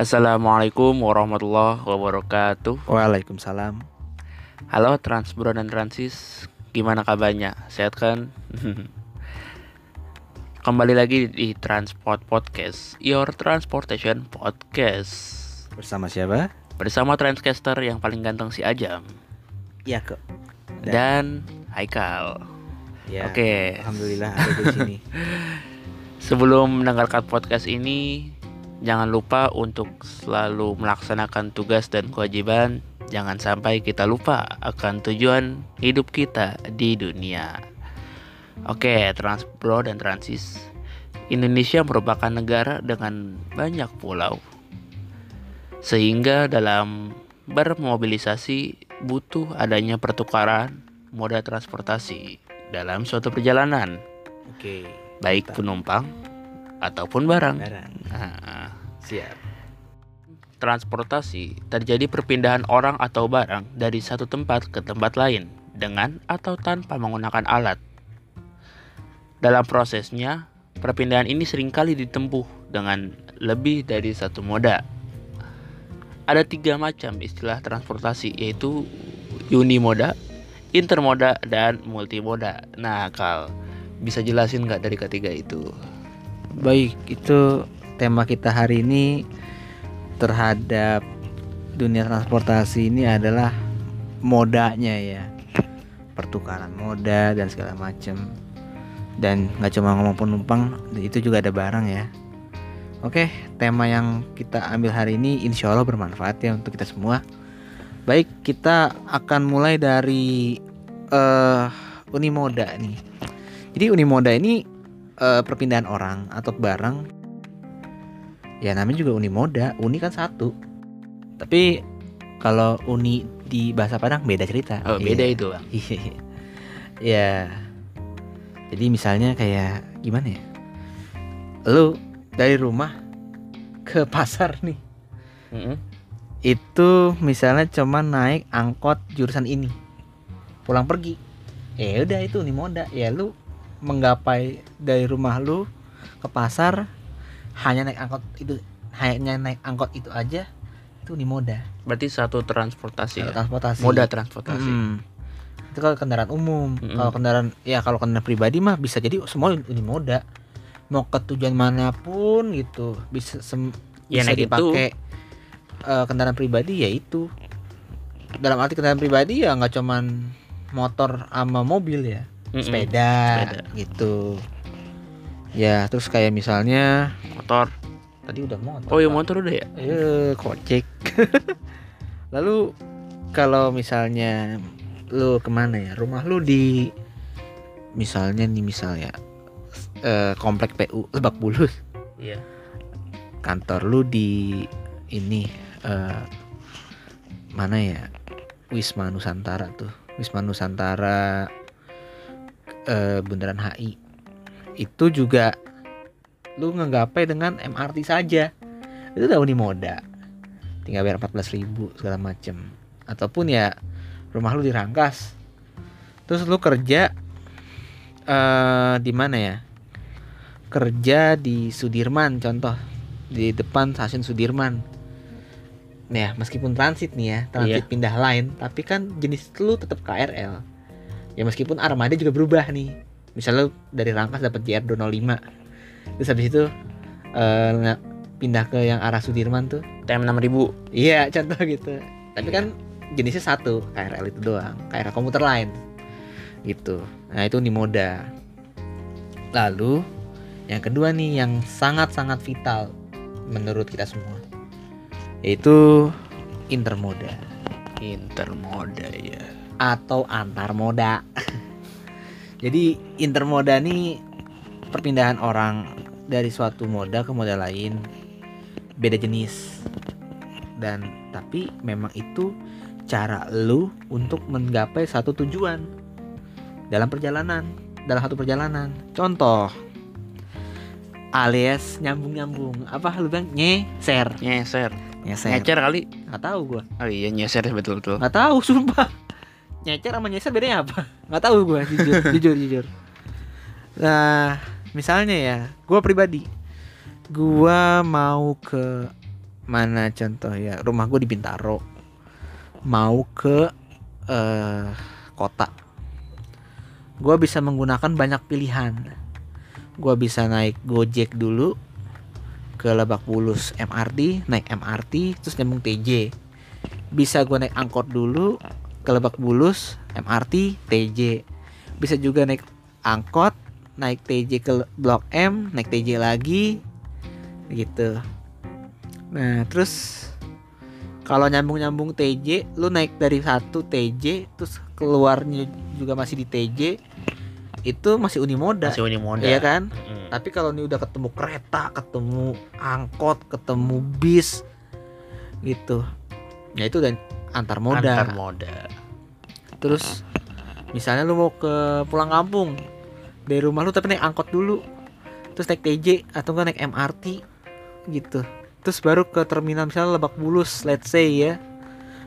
Assalamualaikum warahmatullahi wabarakatuh. Waalaikumsalam. Halo Transbro dan Transis, gimana kabarnya? Sehat kan? Kembali lagi di Transport Podcast, Your Transportation Podcast. Bersama siapa? Bersama Transcaster yang paling ganteng si Ajam Iya kok. dan Haikal. Ya, Oke. Alhamdulillah ada di sini. Sebelum mendengarkan podcast ini, jangan lupa untuk selalu melaksanakan tugas dan kewajiban. Jangan sampai kita lupa akan tujuan hidup kita di dunia. Oke, Transbro dan Transis. Indonesia merupakan negara dengan banyak pulau. Sehingga dalam bermobilisasi butuh adanya pertukaran moda transportasi dalam suatu perjalanan Oke. baik penumpang ataupun barang. Barang. Nah, Siap. transportasi terjadi perpindahan orang atau barang dari satu tempat ke tempat lain dengan atau tanpa menggunakan alat. Dalam prosesnya, perpindahan ini sering kali ditempuh dengan lebih dari satu moda. Ada tiga macam istilah transportasi yaitu unimoda, intermoda, dan multimoda. Nah, Kal, bisa jelasin nggak dari ketiga itu? Baik, itu tema kita hari ini terhadap dunia transportasi ini adalah modanya ya. Pertukaran moda dan segala macam. Dan nggak cuma ngomong penumpang, itu juga ada barang ya. Oke, tema yang kita ambil hari ini insya Allah bermanfaat ya untuk kita semua. Baik, kita akan mulai dari eh Unimoda nih. Jadi Unimoda ini eh, perpindahan orang atau barang ya namanya juga unimoda uni kan satu. Tapi kalau uni di bahasa Padang beda cerita. Oh, beda Iya. itu, Bang. Iya. ya. Jadi misalnya kayak gimana ya? Lu dari rumah ke pasar nih. Mm-mm. itu misalnya cuma naik angkot jurusan ini. Pulang pergi. Ya udah itu nih moda. Ya lu menggapai dari rumah lu ke pasar hanya naik angkot itu hanya naik angkot itu aja itu nih moda Berarti satu transportasi ya? transportasi Moda transportasi. Mm. itu kalau kendaraan umum Mm-mm. kalau kendaraan ya kalau kendaraan pribadi mah bisa jadi semua ini moda mau ke tujuan mana pun gitu bisa sem- Ya, bisa dipakai eh, kendaraan pribadi ya itu dalam arti kendaraan pribadi ya nggak cuman motor sama mobil ya Mm-mm. sepeda, Sepeda. gitu ya terus kayak misalnya Motor. tadi udah motor Oh iya Pak. motor udah ya? Eh, kocek. Lalu kalau misalnya lu ke mana ya? Rumah lu di misalnya nih misal ya eh, komplek PU Lebak Bulus. Iya. Kantor lu di ini eh, mana ya? Wisma Nusantara tuh. Wisma Nusantara eh, Bundaran HI. Itu juga lu nggapai dengan MRT saja. Itu udah unimoda. Tinggal bayar 14.000 segala macem Ataupun ya rumah lu dirangkas. Terus lu kerja eh di mana ya? Kerja di Sudirman contoh di depan stasiun Sudirman. Nih ya, meskipun transit nih ya, transit Iya. pindah lain, tapi kan jenis lu tetap KRL. Ya meskipun armada juga berubah nih. Misalnya dari Rangkas dapat JR 205. Terus habis itu nge- pindah ke yang arah Sudirman tuh. TM 6000. Iya, contoh gitu. Tapi Iya. kan jenisnya satu, KRL itu doang, KRL komuter lain. Gitu. Nah, itu nih moda. Lalu yang kedua nih yang sangat-sangat vital menurut kita semua yaitu intermoda Intermoda ya. atau antar moda. Jadi intermoda nih perpindahan orang dari suatu moda ke moda lain beda jenis. Dan tapi memang itu cara lu untuk menggapai satu tujuan dalam perjalanan, dalam satu perjalanan. Contoh alias nyambung-nyambung. Apa lu bilang nyeser? Nyeser. Nyeser. Nyecer kali. Nggak tahu gua. Oh iya nyeser betul-betul. Nggak tahu sumpah. Nyecer sama nyeser bedanya apa? Nggak tahu gua jujur, jujur, jujur. Nah, misalnya ya, gua pribadi. Gua mau ke mana contoh ya rumah gue di Bintaro. Mau ke eh, kota. Gue bisa menggunakan banyak pilihan. Gue bisa naik gojek dulu ke Lebak Bulus MRT naik MRT terus nyambung TJ bisa gue naik angkot dulu ke Lebak Bulus MRT TJ bisa juga naik angkot naik TJ ke Blok M naik TJ lagi gitu nah terus kalau nyambung-nyambung TJ lu naik dari satu TJ terus keluarnya juga masih di TJ itu masih unimoda Masih Unimoda. Iya kan Mm. tapi kalau ini udah ketemu kereta ketemu angkot ketemu bis gitu ya itu udah antar moda Antar moda. Terus misalnya lu mau ke pulang kampung dari rumah lu tapi naik angkot dulu terus naik TJ atau enggak naik MRT gitu. Terus baru ke terminal misalnya Lebak Bulus let's say ya.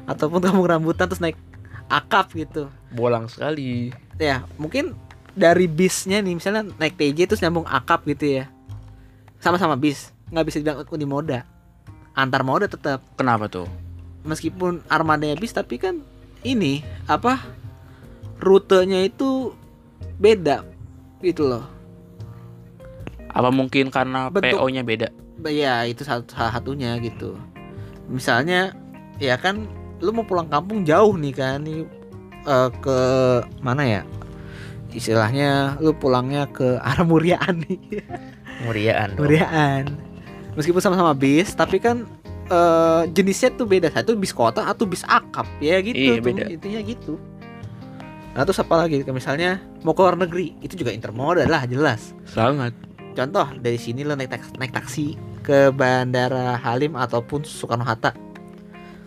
Ataupun kampung rambutan terus naik akap gitu. Bolang sekali. ya mungkin dari bisnya nih misalnya naik TJ terus nyambung akap gitu ya. Sama-sama bis nggak bisa dibilang unimoda antar moda tetap. Kenapa tuh? meskipun armadanya bis tapi kan ini apa rutenya itu beda gitu loh Apa mungkin karena Bentuk- PO-nya beda? ya itu satu salah satunya gitu misalnya ya kan lu mau pulang kampung jauh nih kan nih eh, ke mana ya istilahnya lu pulangnya ke arah Muriaan nih Muriaan. dong. Muriaan meskipun sama-sama bis tapi kan eh, jenisnya tuh beda. Satu bis kota atau bis akap. Ya gitu Iya, tuh, beda. intinya gitu. Nah terus apa lagi? Misalnya mau ke luar negeri itu juga intermodal lah jelas. Sangat. contoh dari sini lo naik taksi, naik taksi ke bandara Halim ataupun Soekarno Hatta.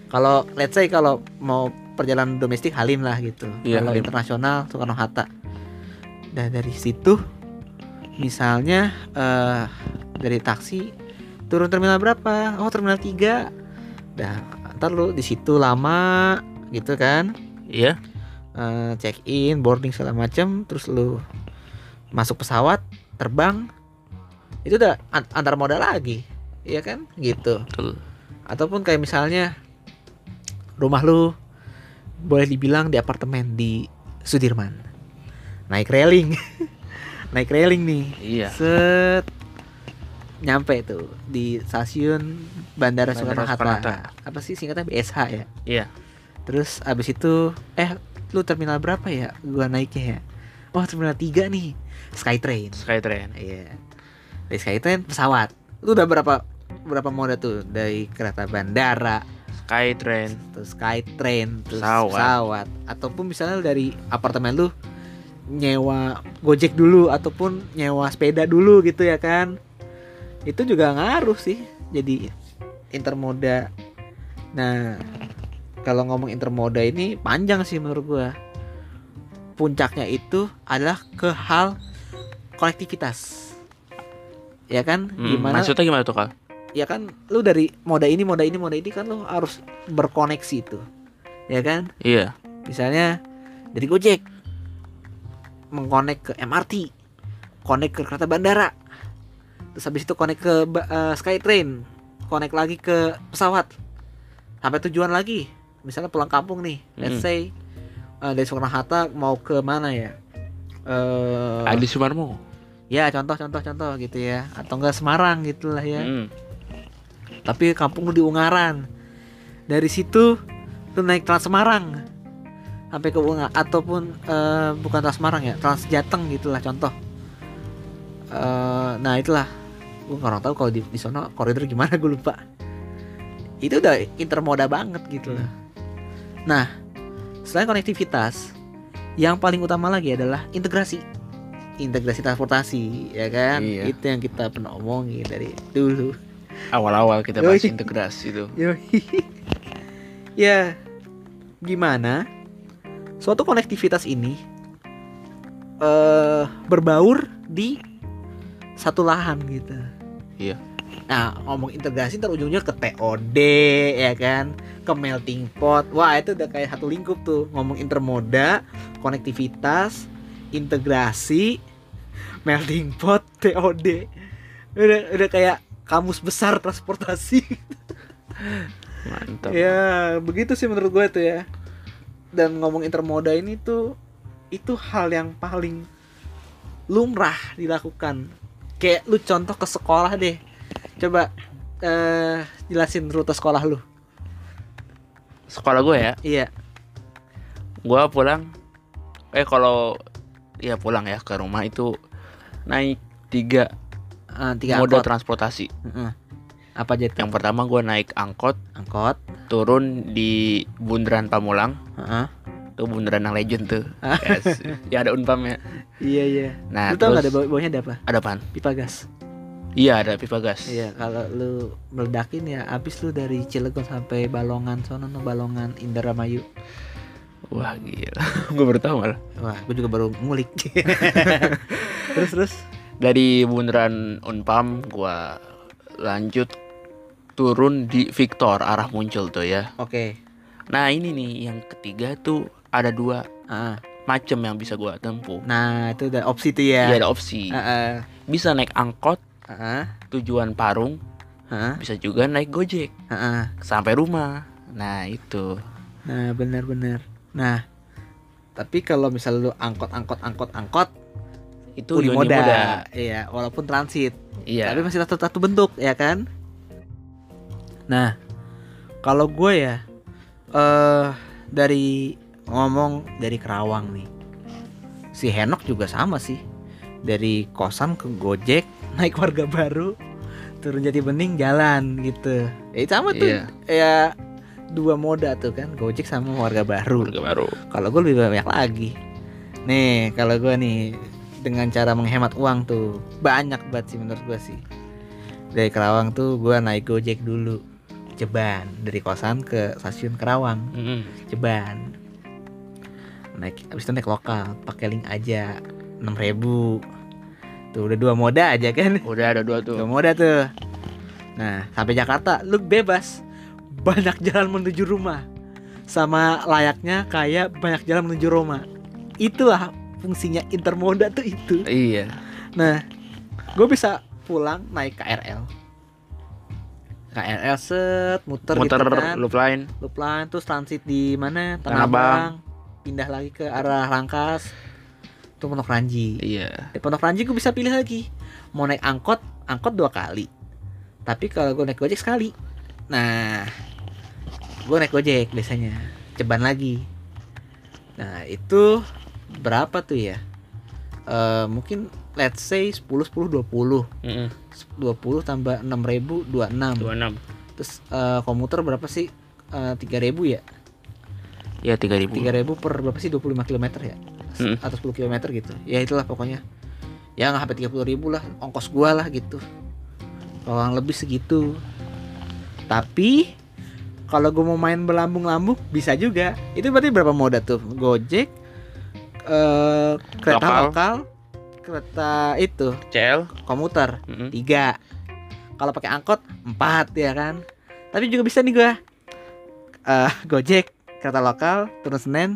Kalau let's say kalau mau perjalanan domestik Halim lah gitu. Iya, kalau Halim. internasional Soekarno Hatta. Dan dari situ misalnya eh dari taksi turun terminal berapa? Oh terminal 3 dah ntar lu di situ lama gitu kan? Iya. eh, check in boarding segala macam terus lu masuk pesawat terbang. Itu udah an- antar moda lagi ya kan? Gitu. Betul. ataupun kayak misalnya rumah lu boleh dibilang di apartemen di Sudirman. Naik railing. Naik railing nih. Iya. set nyampe tuh di stasiun Bandara, Bandara Soekarno Hatta. Apa sih singkatnya BSH ya Iya. Terus abis itu eh lu terminal berapa ya? Gua naiknya ya. Wah terminal 3 nih. Skytrain. Skytrain. Iya. Dari Skytrain pesawat. Lu udah berapa berapa moda tuh dari kereta bandara, Skytrain. terus Skytrain, terus Pesawat. pesawat. Ataupun misalnya dari apartemen lu nyewa Gojek dulu ataupun nyewa sepeda dulu gitu ya kan. Itu juga ngaruh sih jadi intermoda. Nah, kalau ngomong intermoda ini panjang sih menurut gua. Puncaknya itu adalah ke hal konektivitas. Ya kan? Hmm, Gimana? Maksudnya gimana tuh, Kak? Ya kan lu dari moda ini, moda ini, moda ini kan lu harus berkoneksi itu. Ya kan? Iya. Misalnya dari Gojek mengkonek ke MRT, konek ke kereta bandara. Terus habis itu konek ke eh, Skytrain, konek lagi ke pesawat. Sampai tujuan lagi. Misalnya pulang kampung nih, let's say eh, dari Soekarno Hatta mau ke mana ya? Eh Adi Sumarmo. ya contoh-contoh contoh gitu ya, atau enggak Semarang gitulah ya Hmm. tapi kampung lu di Ungaran dari situ lu naik Trans Semarang sampai ke Ungaran ataupun eh, bukan Trans Semarang ya Trans Jateng gitulah contoh Eh, nah itulah gue kurang tahu kalau di di sono koridor gimana gue lupa itu udah intermoda banget gitu loh nah selain konektivitas yang paling utama lagi adalah integrasi integrasi transportasi ya kan Iya. itu yang kita pernah omongin dari dulu Awal-awal kita Yoi. bahas integrasi tuh. Yoi. ya gimana suatu konektivitas ini eh berbaur di satu lahan gitu. Iya. Nah ngomong integrasi ntar ujungnya ke TOD ya kan ke melting pot wah itu udah kayak satu lingkup tuh ngomong intermoda konektivitas integrasi melting pot TOD udah udah kayak kamus besar transportasi Mantap. Ya begitu sih menurut gue tuh ya. Dan ngomong intermoda ini tuh itu hal yang paling lumrah dilakukan. Kayak lu contoh ke sekolah deh. Coba eh jelasin rute sekolah lu. Sekolah gue ya, Iya. gue pulang. Eh kalau ya pulang ya ke rumah itu naik tiga Ah, tiga moda angkot. transportasi. Heeh. Apa aja? Yang pertama gue naik angkot, Angkot. turun di Bundaran Pamulang. Heeh. Tuh bundaran yang legend tuh. Ah. Yes. ya ada unpam ya. Iya iya. Nah, lu tau nggak ada bawahnya ada apa? ada apaan? Pipa gas. Iya ada pipa gas. Iya, kalau lu meledakin ya abis lu dari Cilegon sampai Balongan sono no Balongan Indramayu. Wah gila. gue baru tahu malah. Wah, gue juga baru ngulik. terus terus. Dari bundaran Unpam gua lanjut turun di Victor arah muncul tuh ya. Oke. Nah ini nih yang ketiga tuh ada dua Ah, macam yang bisa gua tempuh. nah itu udah opsi tuh ya. Iya ada opsi. Heeh. Bisa naik angkot Heeh. tujuan Parung, Heeh. bisa juga naik Gojek Heeh. sampai rumah. Nah itu. Nah, benar-benar. Nah, tapi kalau misal lu angkot angkot angkot angkot Itu Uni moda. Iya, walaupun transit. Iya. Tapi masih satu satu bentuk ya kan? Nah, kalau gue ya eh dari ngomong dari Kerawang nih. Si Henok juga sama sih. Dari kosan ke Gojek, naik warga baru, turun Jati Bening jalan gitu. Ya sama tuh. Iya. Ya dua moda tuh kan, Gojek sama warga baru. Keluarga baru. Kalau gue lebih banyak lagi. Nih, kalau gue nih dengan cara menghemat uang tuh banyak banget sih menurut gue sih. Dari Kerawang tuh gue naik Gojek dulu. Ceban dari kosan ke stasiun Kerawang, Mm-mm. Ceban. Naik abis itu naik lokal, pakai link aja 6000 Tuh udah dua moda aja kan. Udah ada dua tuh. Dua moda tuh. Nah, sampai Jakarta lu bebas. Banyak jalan menuju rumah. Sama layaknya kayak banyak jalan menuju Roma. Itulah fungsinya intermoda tuh itu. Iya. Nah, gue bisa pulang naik KRL. KRL set muter, Muter gitu kan. loop line. Loop line terus transit di mana? Tanah Abang. Pindah lagi ke arah Rangkas. Itu Pondok Ranji. Iya. Di Pondok Ranji gue bisa pilih lagi Mau naik angkot Angkot dua kali Tapi kalau gue naik gojek sekali Nah Gue naik gojek biasanya Ceban lagi Nah itu Berapa tuh ya Eh Mungkin Let's say 10 10 20 Mm-mm. 20 tambah 6000 26 Dua enam. Terus eh, komuter berapa sih Eh, 3000 ya Ya tiga ribu. 3000 per berapa sih? 25 km ya? Mm. atau 10 km gitu. Ya itulah pokoknya. Ya nggak sampai 30 ribu lah ongkos gua lah gitu. Kurang lebih segitu. Tapi kalau gue mau main berlambung-lambung bisa juga. Itu berarti berapa moda tuh? Gojek eh kereta Lokal. lokal kereta itu. CL. komuter. Mm-mm. tiga. Kalau pakai angkot empat ya kan? Tapi juga bisa nih gua. Eh gojek kereta lokal turun Senen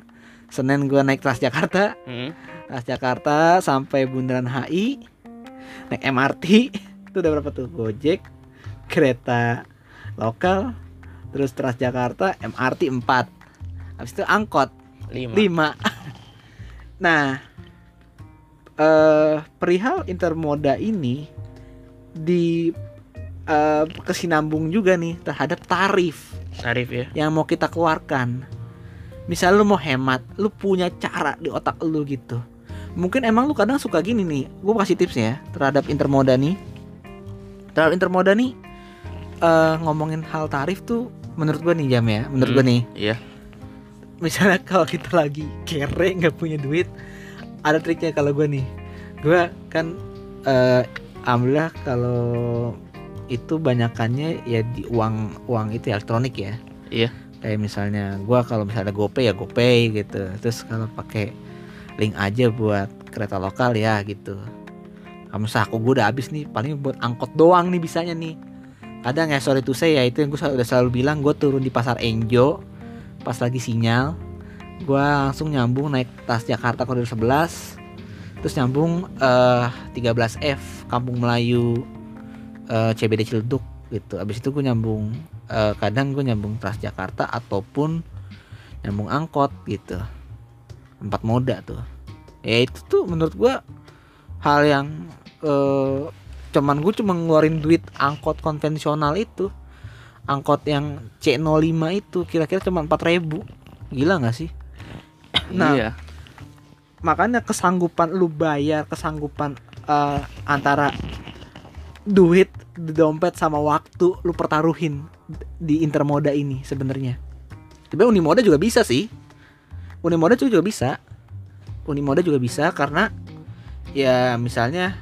Senen gua naik Transjakarta Mm-mm. Transjakarta sampai Bundaran HI naik MRT itu udah berapa tuh gojek kereta lokal terus Transjakarta MRT 4 habis itu angkot Lima. 5 Nah eh perihal intermoda ini di eh, kesinambung juga nih terhadap tarif Tarif ya. yang mau kita keluarkan. Misal lu mau hemat, lu punya cara di otak lu gitu. Mungkin emang lu kadang suka gini nih. Gue kasih tips ya terhadap intermoda nih. Terhadap intermoda nih eh ngomongin hal tarif tuh menurut gue nih jam ya, menurut gue Hmm. nih Iya. misalnya kalau kita lagi kere nggak punya duit ada triknya kalau gue nih gue kan eh alhamdulillah kalau itu banyakannya ya di uang uang itu elektronik ya Iya. Kayak misalnya gue kalau misalnya GoPay ya GoPay gitu. Terus kalau pakai link aja buat kereta lokal ya gitu. Kamu saku gue udah habis nih paling buat angkot doang nih bisanya nih. Kadang ya sorry to say ya itu yang gue udah selalu bilang gue turun di pasar Enjo pas lagi sinyal. Gue langsung nyambung naik tas Jakarta koridor 11 terus nyambung eh 13F Kampung Melayu eh CBD Ciledug gitu. Abis itu gue nyambung eh, kadang gue nyambung Transjakarta ataupun nyambung angkot gitu. Empat moda tuh. Ya itu tuh menurut gue hal yang eh, cuman gue cuma ngeluarin duit angkot konvensional itu. Angkot yang C05 itu kira-kira cuma 4000 gila nggak sih? Nah, iya. makanya kesanggupan lu bayar kesanggupan eh, antara duit di dompet sama waktu lu pertaruhin di intermoda ini sebenarnya tapi unimoda juga bisa sih unimoda juga juga bisa unimoda juga bisa karena ya misalnya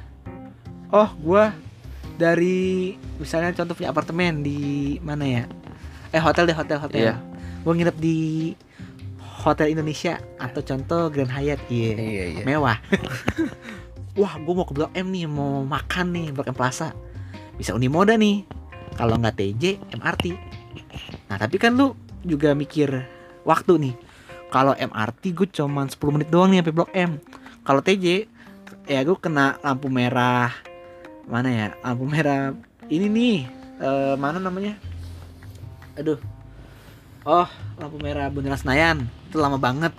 oh gua dari misalnya contoh punya apartemen di mana ya eh hotel deh hotel hotel Iya. gua nginep di hotel Indonesia atau contoh Grand Hyatt iya Iya, iya. mewah. Wah, gue mau ke Blok M nih, mau makan nih Blok M Plaza. Bisa Unimoda nih. Kalau nggak TJ, MRT. Nah, tapi kan lu juga mikir waktu nih. Kalau MRT gue cuman 10 menit doang nih sampai Blok M. Kalau TJ ya gue kena lampu merah. Mana ya? Lampu merah ini nih. eh, mana namanya? Aduh. Oh, lampu merah Bundaran Senayan. Itu lama banget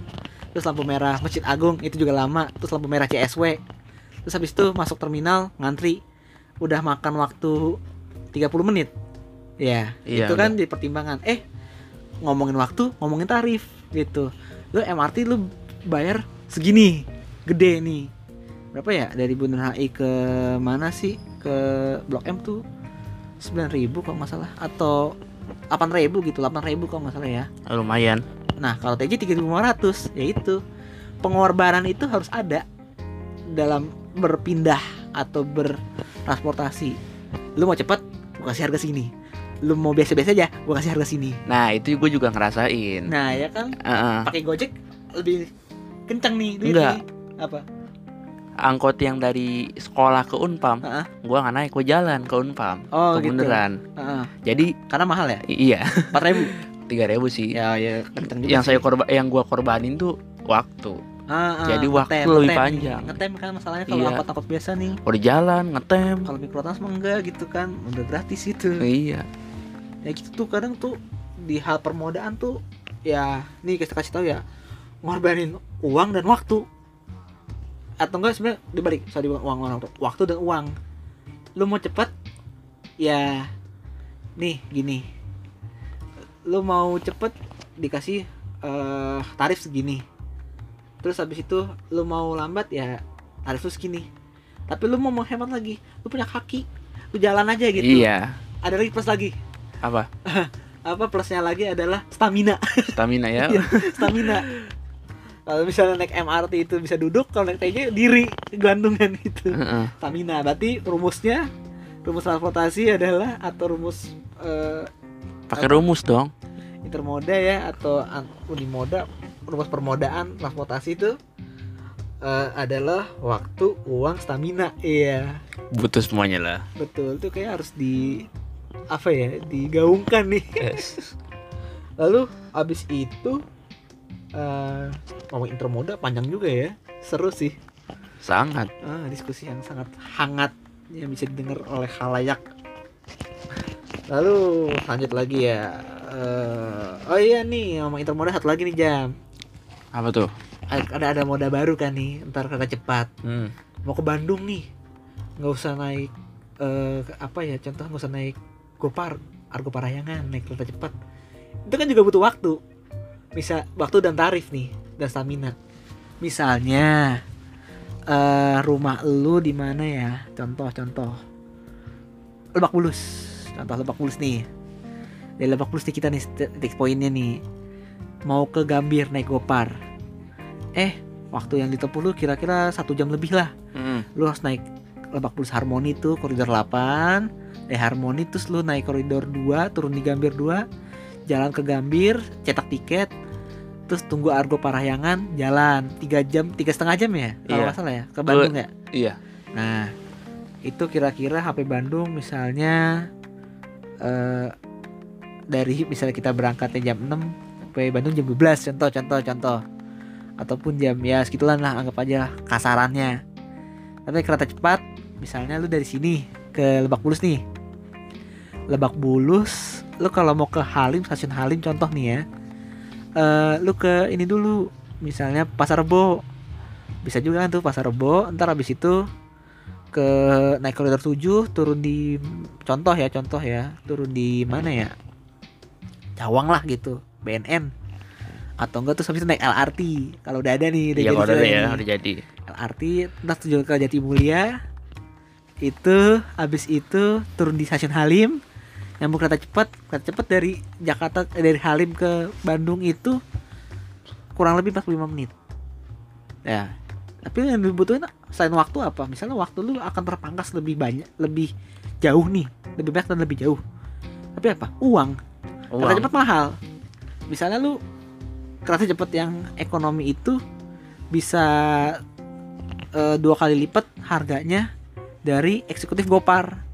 terus lampu merah Masjid Agung itu juga lama terus lampu merah CSW terus habis itu masuk terminal ngantri udah makan waktu 30 menit. Ya Iya, itu kan jadi pertimbangan. Eh ngomongin waktu ngomongin tarif gitu. Lu MRT lu bayar segini gede nih. Berapa ya? Dari Bundaran HI ke mana sih? Ke Blok M tuh 9000 kalau nggak salah. Atau 8000 gitu 8000 kalau nggak salah ya. Lumayan. Nah, kalau TJ 3500 yaitu pengorbanan itu harus ada dalam berpindah atau bertransportasi. Lu mau cepet, gua kasih harga sini. Lu mau biasa-biasa aja, gua kasih harga sini. Nah, itu gue juga ngerasain. Nah, ya kan Heeh. pakai Gojek lebih kencang nih. Enggak. Apa? Angkot yang dari sekolah ke Unpam, Heeh. gua nggak naik, gua jalan ke Unpam. Oh, ke gitu. Bundaran. Heeh. Jadi Karena mahal ya? iya, 4000. tiga ribu sih. ya, ya yang sih. saya korban, yang gua korbanin tuh waktu. Ah, ah, jadi waktu ngetem, lebih panjang. Ngetem kan masalahnya kalau Iya. angkot-angkot biasa nih. Udah jalan ngetem. Kalau mikrotrans mah enggak gitu kan, udah gratis gitu. Iya. ya gitu tuh kadang tuh di hal permodaan tuh ya nih kita kasih tahu ya ngorbanin uang dan waktu atau enggak sebenarnya dibalik sorry bukan uang uang waktu dan uang lu mau cepet ya nih gini lu mau cepet dikasih eh, tarif segini terus habis itu lu mau lambat ya tarif lu segini tapi lu mau menghemat lagi lu punya kaki lu jalan aja gitu Iya. ada lagi plus lagi Apa? apa plusnya lagi adalah stamina Stamina ya. Iya. stamina kalau misalnya naik MRT itu bisa duduk kalau naik TJ diri gantungan itu Heeh. stamina berarti rumusnya rumus transportasi adalah atau rumus eh, Pakai rumus dong. intermoda ya atau unimoda rumus permodaan transportasi itu eh, adalah waktu uang stamina iya Butuh semuanya lah. betul itu kayak harus di apa ya digaungkan nih Lalu abis itu eh ngomong intermoda panjang juga ya, seru sih. Sangat. Ah, diskusi yang sangat hangat yang bisa didengar oleh khalayak. Lalu lanjut lagi ya. Eh, oh iya nih ngomong intermoda satu lagi nih jam. Apa tuh? Ada ada moda baru kan nih, ntar kereta cepat. Hmm. Mau ke Bandung nih, nggak usah naik eh apa ya? Contoh nggak usah naik Gopar, Argo Parayangan, naik kereta cepat. Itu kan juga butuh waktu. Bisa waktu dan tarif nih dan stamina. Misalnya eh rumah lu di mana ya? Contoh-contoh. Lebak Bulus. Contoh Lebak Bulus nih. Di Lebak Bulus nih kita nih titik poinnya nih. Mau ke Gambir naik Gopar. Eh, waktu yang ditempuh lu kira-kira satu jam lebih lah. Hmm. lu harus naik Lebak Bulus Harmoni tuh koridor 8 eh Harmoni terus lu naik koridor 2 turun di Gambir 2 jalan ke Gambir cetak tiket. Terus tunggu Argo Parahyangan jalan. Tiga jam tiga setengah jam ya kalau nggak salah ya ke Bandung ya? Iya. nah itu kira-kira HP Bandung misalnya eh dari misalnya kita berangkatnya jam 6 sampai Bandung jam 12 contoh contoh contoh. Ataupun jam ya segitulah lah anggap aja kasarannya. Tapi kereta cepat misalnya lu dari sini ke Lebak Bulus nih. Lebak Bulus lu kalau mau ke Halim stasiun Halim contoh nih ya. Eh lu ke ini dulu misalnya Pasar Rebo. Bisa juga kan tuh Pasar Rebo ntar habis itu ke naik koridor 7 turun di contoh ya contoh ya turun di mana ya? Cawang lah gitu BNN atau enggak tuh habis itu naik LRT kalau udah ada nih udah Iya jadi udah juga ya udah jadi. LRT entah tujuan ke Jati Mulia. Itu habis itu turun di stasiun Halim. Nyambung kereta cepat kereta cepat dari Jakarta eh, dari Halim ke Bandung itu kurang lebih 45 menit. Ya tapi yang dibutuhin selain waktu apa? Misalnya waktu lu akan terpangkas lebih banyak lebih jauh nih lebih banyak dan lebih jauh. Tapi apa? Uang. Kereta Uang. cepat mahal misalnya lu kereta cepat yang ekonomi itu bisa eh, dua kali lipat harganya dari eksekutif Gopar.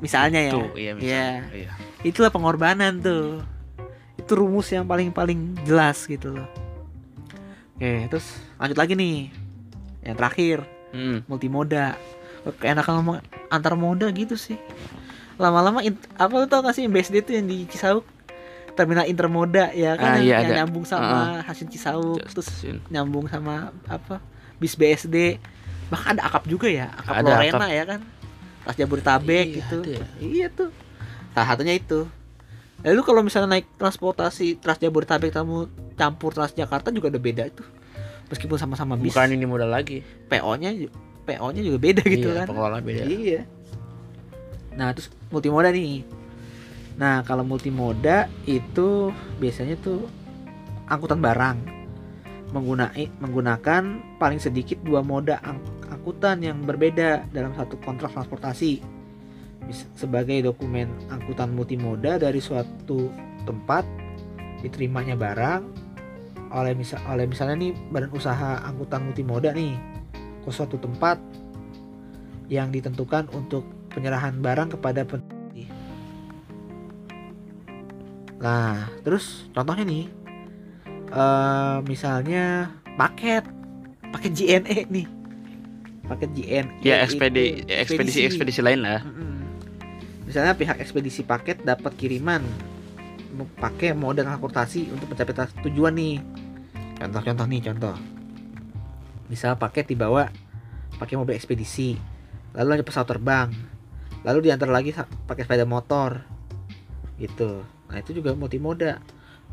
Misalnya ya. Tuh, iya misalnya. Iya. itulah pengorbanan tuh. Itu rumus yang paling paling jelas gitu loh. Oke terus lanjut lagi nih. Yang terakhir Mm. multimoda. Kayak enak ngomong antar moda gitu sih. Lama-lama apa lu tau gak sih BSD itu yang di Cisauk terminal intermoda ya kan Ah, iya, yang ada. nyambung sama hasil Cisauk Just terus stasiun. nyambung sama apa bis BSD bahkan ada akap juga ya akap Ada Lorena ya kan Trans Jabodetabek Iya, gitu ada ya. iya tuh salah satunya itu lalu kalau misalnya naik transportasi Trans Jabodetabek kamu campur Transjakarta juga udah beda itu meskipun sama-sama bis Bukan ini modal lagi. PO-nya PO-nya juga beda gitu iya, kan pengelola beda. Iya. Nah, terus multimoda nih. Nah, kalau multimoda itu biasanya tuh angkutan barang. Menggunai menggunakan paling sedikit dua moda ang- angkutan yang berbeda dalam satu kontrak transportasi. Sebagai dokumen angkutan multimoda dari suatu tempat diterimanya barang oleh misal oleh misalnya nih badan usaha angkutan multimoda nih ke suatu tempat yang ditentukan untuk penyerahan barang kepada pen- Nah, terus contohnya nih, eh misalnya paket, paket JNE nih, paket JNE. Ya itu ekspedi ekspedisi ekspedisi lain lah. Mm-mm. Misalnya pihak ekspedisi paket dapat kiriman mau pakai moda transportasi untuk mencapai tujuan nih. Contoh-contoh nih, contoh. Misal paket dibawa pakai mobil ekspedisi, lalu ada pesawat terbang, lalu diantar lagi pakai sepeda motor, gitu. Nah itu juga multimoda.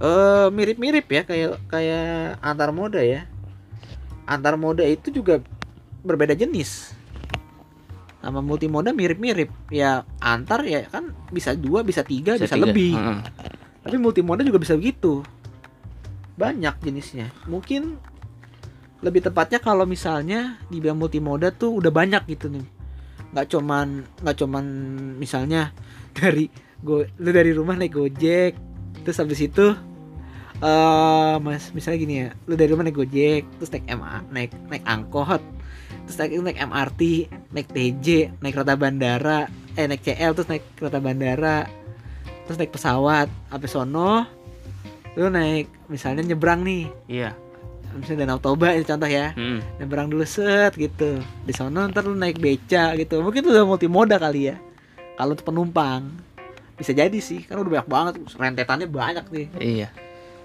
Eh mirip-mirip ya kayak kayak antar moda ya. Antar moda itu juga berbeda jenis sama multimoda mirip-mirip ya antar ya kan bisa dua bisa tiga bisa, tiga. lebih Heeh. tapi multimoda juga bisa begitu banyak jenisnya mungkin lebih tepatnya kalau misalnya dibilang multimoda tuh udah banyak gitu nih nggak cuman nggak cuman misalnya dari go lu dari rumah naik gojek. Terus habis itu eh mas misalnya gini ya lu dari rumah naik gojek terus naik MA naik naik angkot terus naik naik MRT naik TJ naik kereta bandara eh naik CL terus naik kereta bandara terus naik pesawat sampai sono lu naik misalnya nyebrang nih. Iya. misalnya Danau Toba itu contoh ya. Mm. nyebrang dulu set gitu. Di sono ntar lu naik beca gitu. Mungkin itu udah multimoda kali ya kalau untuk penumpang bisa jadi sih kan udah banyak banget rentetannya banyak nih Iya.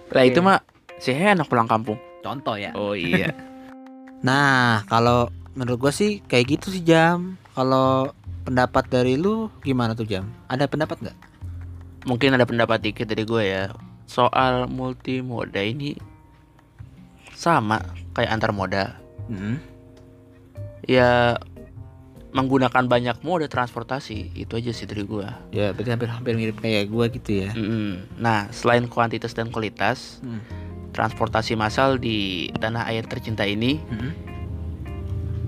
Lah itu mah si enak pulang kampung. contoh ya Oh iya. nah kalau menurut gua sih kayak gitu sih jam kalau pendapat dari lu gimana tuh jam ada pendapat nggak Mungkin ada pendapat dikit dari gue ya. Soal multimoda ini sama kayak antar moda. Hmm. Ya menggunakan banyak moda transportasi itu aja sih dari gue. ya berarti hampir hampir mirip kayak gua gitu ya Mm-mm. Nah, selain kuantitas dan kualitas, Hmm. transportasi massal di tanah air tercinta ini, Hmm.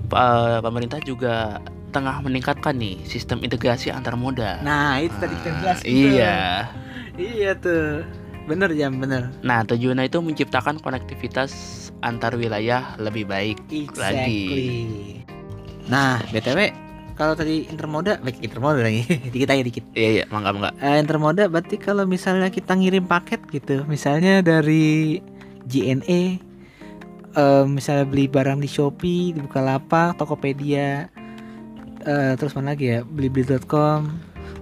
pa- pemerintah juga tengah meningkatkan nih sistem integrasi antar moda. nah itu tadi kita Ah, jelas. Iya. iya tuh bener jam bener Nah, tujuannya itu menciptakan konektivitas antar wilayah lebih baik lagi. Nah, BTW kalau tadi intermoda, baik intermoda lagi, dikit aja dikit. Iya, iya, mangga mangga. Eh, intermoda berarti kalau misalnya kita ngirim paket gitu, misalnya dari JNE, eh, misalnya beli barang di Shopee, di Bukalapak, Tokopedia, eh, terus mana lagi ya, blibli.com,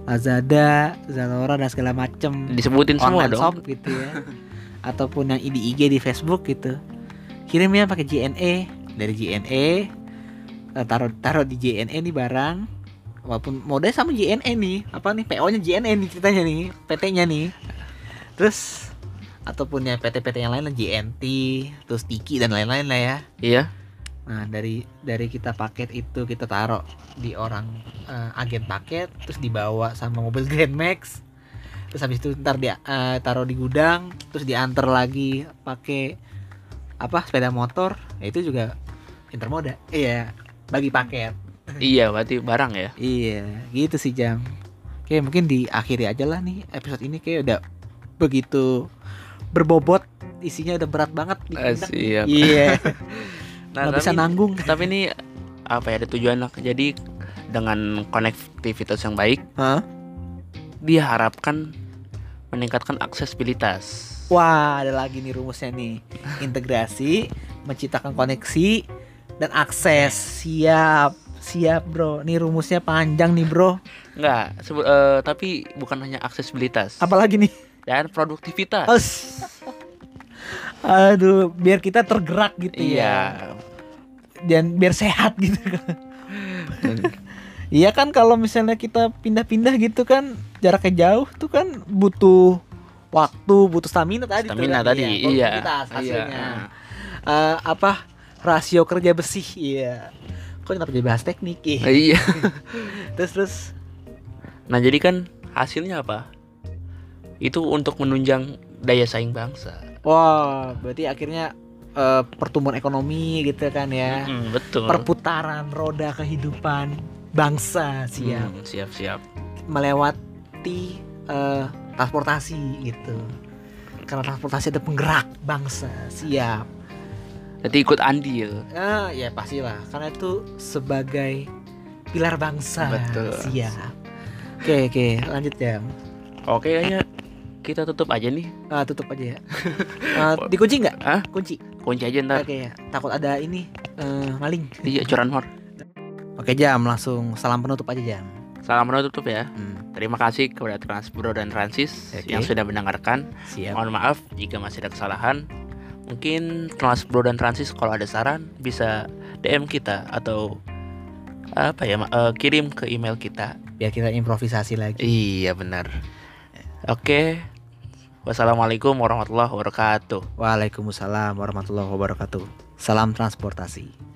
Lazada, Zalora dan segala macem Disebutin semua online dong. shop gitu ya. Ataupun yang di IG di Facebook gitu. Kirimnya pakai JNE dari JNE taruh taruh di JNE nih barang. Walaupun modalnya sama JNE nih. Apa nih? PO nya JNE nih ceritanya nih. PT nya nih. Terus ataupun ya PT-PT yang lain lah JNT terus Tiki dan lain-lain lah ya. Iya. Nah dari dari kita paket itu kita taruh di orang eh, agen paket terus dibawa sama mobil Grand Max. Terus habis itu ntar dia eh, taruh di gudang terus diantar lagi pakai apa sepeda motor. Ya itu juga intermoda iya bagi paket Iya, berarti barang ya. iya gitu sih jam oke mungkin diakhiri aja lah nih episode ini kayak udah begitu berbobot isinya udah berat banget Eh, siap. iya Nah, nggak bisa nanggung Tapi ini apa ya ada tujuan lah. Jadi dengan konektivitas yang baik, Hah? dia harapkan meningkatkan aksesibilitas. Wah, ada lagi nih rumusnya nih. Integrasi, menciptakan koneksi dan akses. Siap. Siap, Bro. Nih rumusnya panjang nih, Bro. Enggak, sebe- eh, tapi bukan hanya aksesibilitas Apalagi nih? dan produktivitas. Os. Aduh, biar kita tergerak gitu Iya. ya. Dan biar sehat gitu kan. Iya kan kalau misalnya kita pindah-pindah gitu kan jaraknya jauh tuh kan butuh waktu, butuh stamina tadi tuh Stamina kan, tadi, iya. produktivitas Iya. hasilnya. Eh, apa rasio kerja besi iya kok kenapa jadi bahas teknik Ih. Iya. terus terus Nah, jadi kan hasilnya apa? Itu untuk menunjang daya saing bangsa. wah berarti akhirnya eh, pertumbuhan ekonomi gitu kan ya Mm, betul. perputaran roda kehidupan bangsa siap Hmm, siap, siap. melewati eh, transportasi gitu karena transportasi ada penggerak bangsa siap Jadi ikut andil. ah ya pastilah karena itu sebagai pilar bangsa Betul. siap oke oke lanjut ya Oke, kayaknya kita tutup aja nih. Ah, tutup aja ya Ah, dikunci nggak Hah? kunci Kunci aja ntar. oke ya takut ada ini eh, maling Iya, curanmor. oke jam langsung salam penutup aja jam Salam menutup ya. Hmm, Terima kasih kepada Transbro dan Transis Oke. yang sudah mendengarkan. siap Mohon maaf jika masih ada kesalahan. Mungkin Transbro dan Transis kalau ada saran bisa DM kita atau apa ya eh, kirim ke email kita. biar kita improvisasi lagi Iya benar. Oke. Wassalamualaikum warahmatullahi wabarakatuh. Waalaikumsalam warahmatullahi wabarakatuh salam transportasi